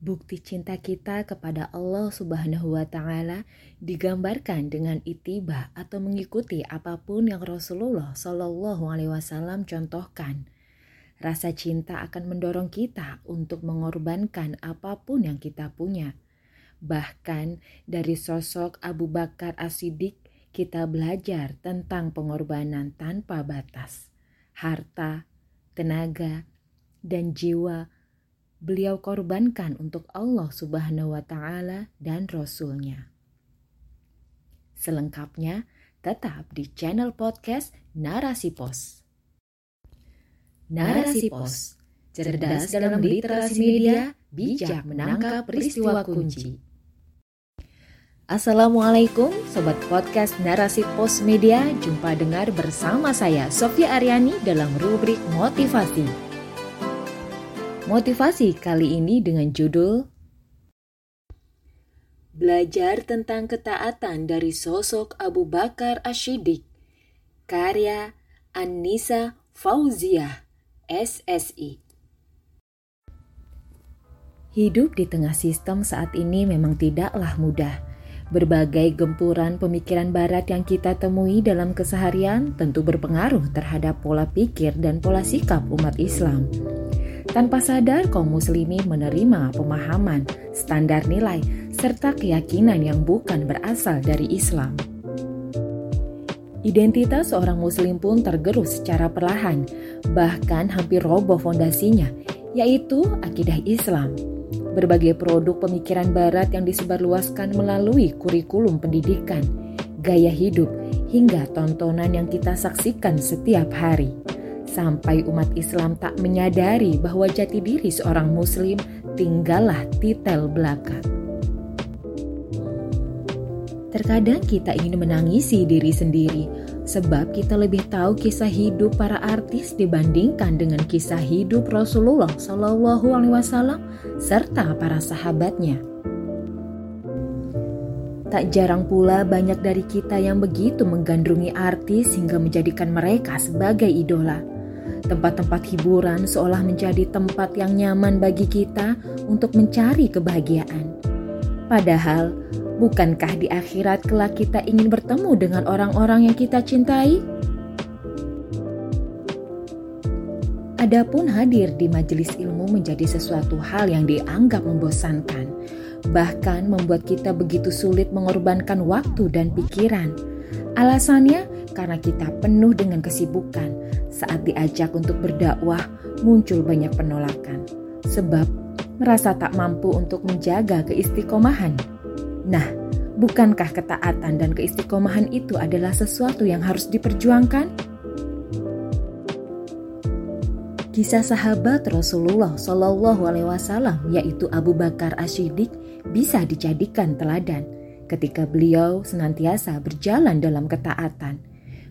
Bukti cinta kita kepada Allah Subhanahu wa Ta'ala digambarkan dengan itiba atau mengikuti apa pun yang Rasulullah Shallallahu Alaihi Wasallam contohkan. Rasa cinta akan mendorong kita untuk mengorbankan apa pun yang kita punya. Bahkan dari sosok Abu Bakar As-Siddiq kita belajar tentang pengorbanan tanpa batas. Harta, tenaga, dan jiwa beliau korbankan untuk Allah Subhanahu wa Ta'ala dan Rasul-Nya. Selengkapnya tetap di channel podcast Narasi Pos. Narasi Pos, cerdas dalam literasi media, bijak menangkap peristiwa kunci. Assalamualaikum Sobat Podcast Narasi Pos Media Jumpa dengar bersama saya Sofia Aryani dalam rubrik Motivasi Motivasi kali ini dengan judul Belajar tentang ketaatan dari sosok Abu Bakar Ashidik Karya Anissa Fauziah SSI Hidup di tengah sistem saat ini memang tidaklah mudah. Berbagai gempuran pemikiran barat yang kita temui dalam keseharian tentu berpengaruh terhadap pola pikir dan pola sikap umat Islam. Tanpa sadar, kaum muslimin menerima pemahaman, standar nilai, serta keyakinan yang bukan berasal dari Islam. Identitas seorang muslim pun tergerus secara perlahan, bahkan hampir roboh fondasinya, yaitu akidah Islam. Berbagai produk pemikiran barat yang disebarluaskan melalui kurikulum pendidikan, gaya hidup, hingga tontonan yang kita saksikan setiap hari sampai umat Islam tak menyadari bahwa jati diri seorang Muslim tinggallah titel belaka. Terkadang kita ingin menangisi diri sendiri sebab kita lebih tahu kisah hidup para artis dibandingkan dengan kisah hidup Rasulullah Shallallahu Alaihi Wasallam serta para sahabatnya. Tak jarang pula banyak dari kita yang begitu menggandrungi artis hingga menjadikan mereka sebagai idola. Tempat-tempat hiburan seolah menjadi tempat yang nyaman bagi kita untuk mencari kebahagiaan. Padahal, bukankah di akhirat kelak kita ingin bertemu dengan orang-orang yang kita cintai? Adapun hadir di majelis ilmu menjadi sesuatu hal yang dianggap membosankan, bahkan membuat kita begitu sulit mengorbankan waktu dan pikiran. Alasannya karena kita penuh dengan kesibukan, saat diajak untuk berdakwah, muncul banyak penolakan, sebab merasa tak mampu untuk menjaga keistiqomahan. Nah, bukankah ketaatan dan keistiqomahan itu adalah sesuatu yang harus diperjuangkan? Kisah sahabat Rasulullah Shallallahu Alaihi Wasallam yaitu Abu Bakar Ashidik bisa dijadikan teladan ketika beliau senantiasa berjalan dalam ketaatan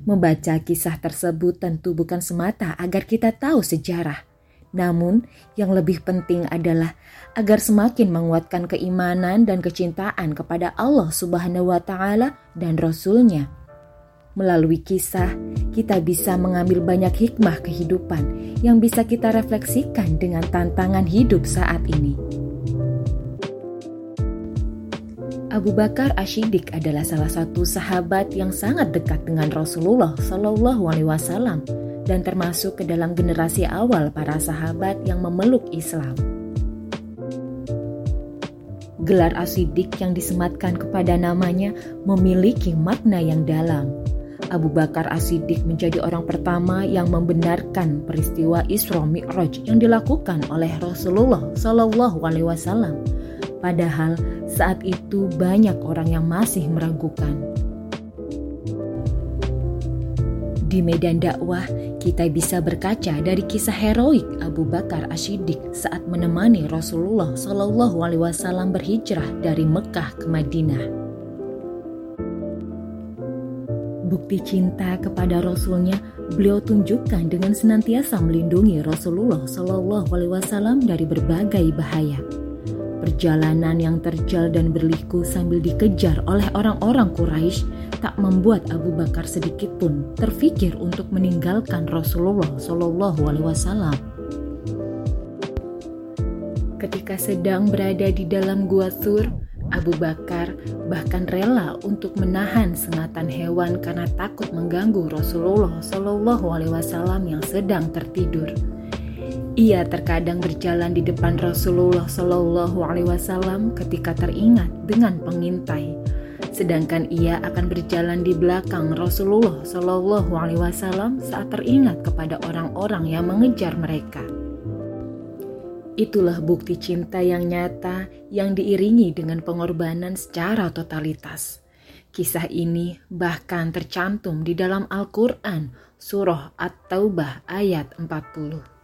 Membaca kisah tersebut tentu bukan semata agar kita tahu sejarah, namun yang lebih penting adalah agar semakin menguatkan keimanan dan kecintaan kepada Allah Subhanahu wa taala dan rasulnya. Melalui kisah, kita bisa mengambil banyak hikmah kehidupan yang bisa kita refleksikan dengan tantangan hidup saat ini. Abu Bakar Ashidik adalah salah satu sahabat yang sangat dekat dengan Rasulullah Shallallahu Alaihi Wasallam dan termasuk ke dalam generasi awal para sahabat yang memeluk Islam. Gelar Ashidik yang disematkan kepada namanya memiliki makna yang dalam. Abu Bakar Ashidik menjadi orang pertama yang membenarkan peristiwa Isra Mi'raj yang dilakukan oleh Rasulullah Shallallahu Alaihi Wasallam Padahal saat itu banyak orang yang masih meragukan. Di medan dakwah, kita bisa berkaca dari kisah heroik Abu Bakar Ashidik saat menemani Rasulullah Shallallahu Alaihi Wasallam berhijrah dari Mekah ke Madinah. Bukti cinta kepada Rasulnya beliau tunjukkan dengan senantiasa melindungi Rasulullah Shallallahu Alaihi Wasallam dari berbagai bahaya. Perjalanan yang terjal dan berliku sambil dikejar oleh orang-orang Quraisy tak membuat Abu Bakar sedikit pun terfikir untuk meninggalkan Rasulullah Shallallahu Alaihi Wasallam. Ketika sedang berada di dalam gua Sur, Abu Bakar bahkan rela untuk menahan sengatan hewan karena takut mengganggu Rasulullah Shallallahu Alaihi Wasallam yang sedang tertidur. Ia terkadang berjalan di depan Rasulullah Shallallahu Alaihi Wasallam ketika teringat dengan pengintai, sedangkan ia akan berjalan di belakang Rasulullah Shallallahu Alaihi Wasallam saat teringat kepada orang-orang yang mengejar mereka. Itulah bukti cinta yang nyata yang diiringi dengan pengorbanan secara totalitas. Kisah ini bahkan tercantum di dalam Al-Quran Surah At-Taubah ayat 40.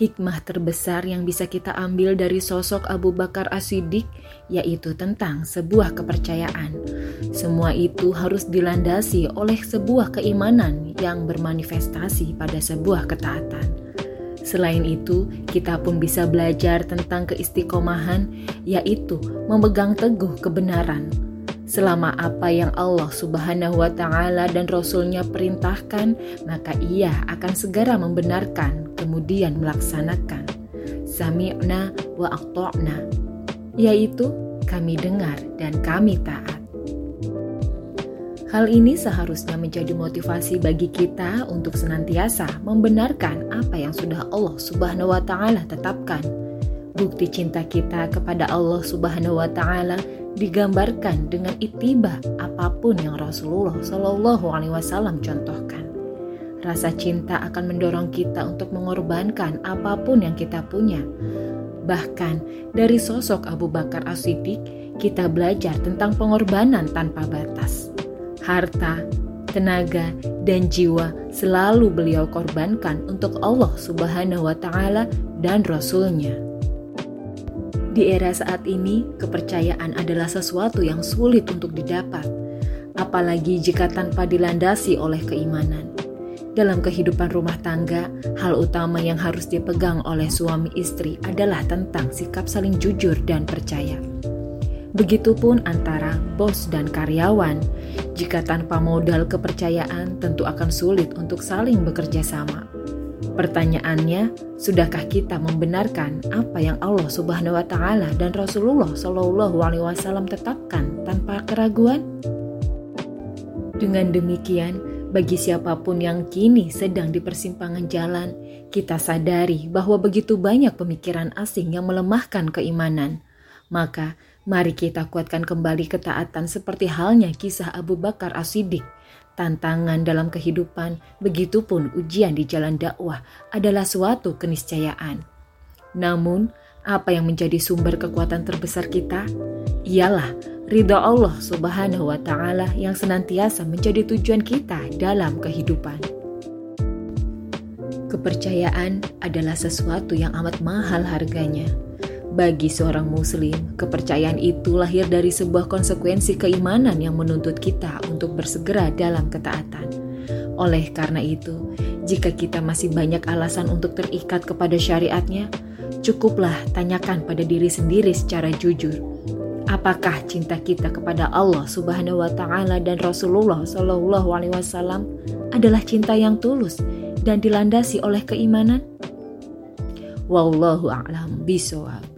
Hikmah terbesar yang bisa kita ambil dari sosok Abu Bakar As-Siddiq yaitu tentang sebuah kepercayaan. Semua itu harus dilandasi oleh sebuah keimanan yang bermanifestasi pada sebuah ketaatan. Selain itu, kita pun bisa belajar tentang keistiqomahan, yaitu memegang teguh kebenaran. Selama apa yang Allah Subhanahu wa Ta'ala dan Rasul-Nya perintahkan, maka Ia akan segera membenarkan, kemudian melaksanakan. Sami'na wa aqta'na, yaitu kami dengar dan kami taat. Hal ini seharusnya menjadi motivasi bagi kita untuk senantiasa membenarkan apa yang sudah Allah Subhanahu wa taala tetapkan. Bukti cinta kita kepada Allah Subhanahu wa taala digambarkan dengan itibah apa pun yang Rasulullah Shallallahu alaihi wasallam contohkan. Rasa cinta akan mendorong kita untuk mengorbankan apa pun yang kita punya. Bahkan dari sosok Abu Bakar As-Siddiq, kita belajar tentang pengorbanan tanpa batas harta, tenaga, dan jiwa selalu beliau korbankan untuk Allah Subhanahu wa Ta'ala dan Rasul-Nya. Di era saat ini, kepercayaan adalah sesuatu yang sulit untuk didapat, apalagi jika tanpa dilandasi oleh keimanan. Dalam kehidupan rumah tangga, hal utama yang harus dipegang oleh suami istri adalah tentang sikap saling jujur dan percaya. Begitupun antara bos dan karyawan. Jika tanpa modal kepercayaan, tentu akan sulit untuk saling bekerja sama. Pertanyaannya, sudahkah kita membenarkan apa yang Allah Subhanahu wa taala dan Rasulullah Shallallahu alaihi wasallam tetapkan tanpa keraguan? Dengan demikian, bagi siapa pun yang kini sedang di persimpangan jalan, kita sadari bahwa begitu banyak pemikiran asing yang melemahkan keimanan. Maka, Mari kita kuatkan kembali ketaatan seperti halnya kisah Abu Bakar As-Siddiq. Tantangan dalam kehidupan, begitupun ujian di jalan dakwah adalah suatu keniscayaan. Namun, apa yang menjadi sumber kekuatan terbesar kita? Ialah ridha Allah Subhanahu wa taala yang senantiasa menjadi tujuan kita dalam kehidupan. Kepercayaan adalah sesuatu yang amat mahal harganya bagi seorang Muslim, kepercayaan itu lahir dari sebuah konsekuensi keimanan yang menuntut kita untuk bersegera dalam ketaatan. Oleh karena itu, jika kita masih banyak alasan untuk terikat kepada syariatnya, cukuplah tanyakan pada diri sendiri secara jujur. Apakah cinta kita kepada Allah Subhanahu wa taala dan Rasulullah Shallallahu alaihi wasallam adalah cinta yang tulus dan dilandasi oleh keimanan? Wallahu a'lam bishawab.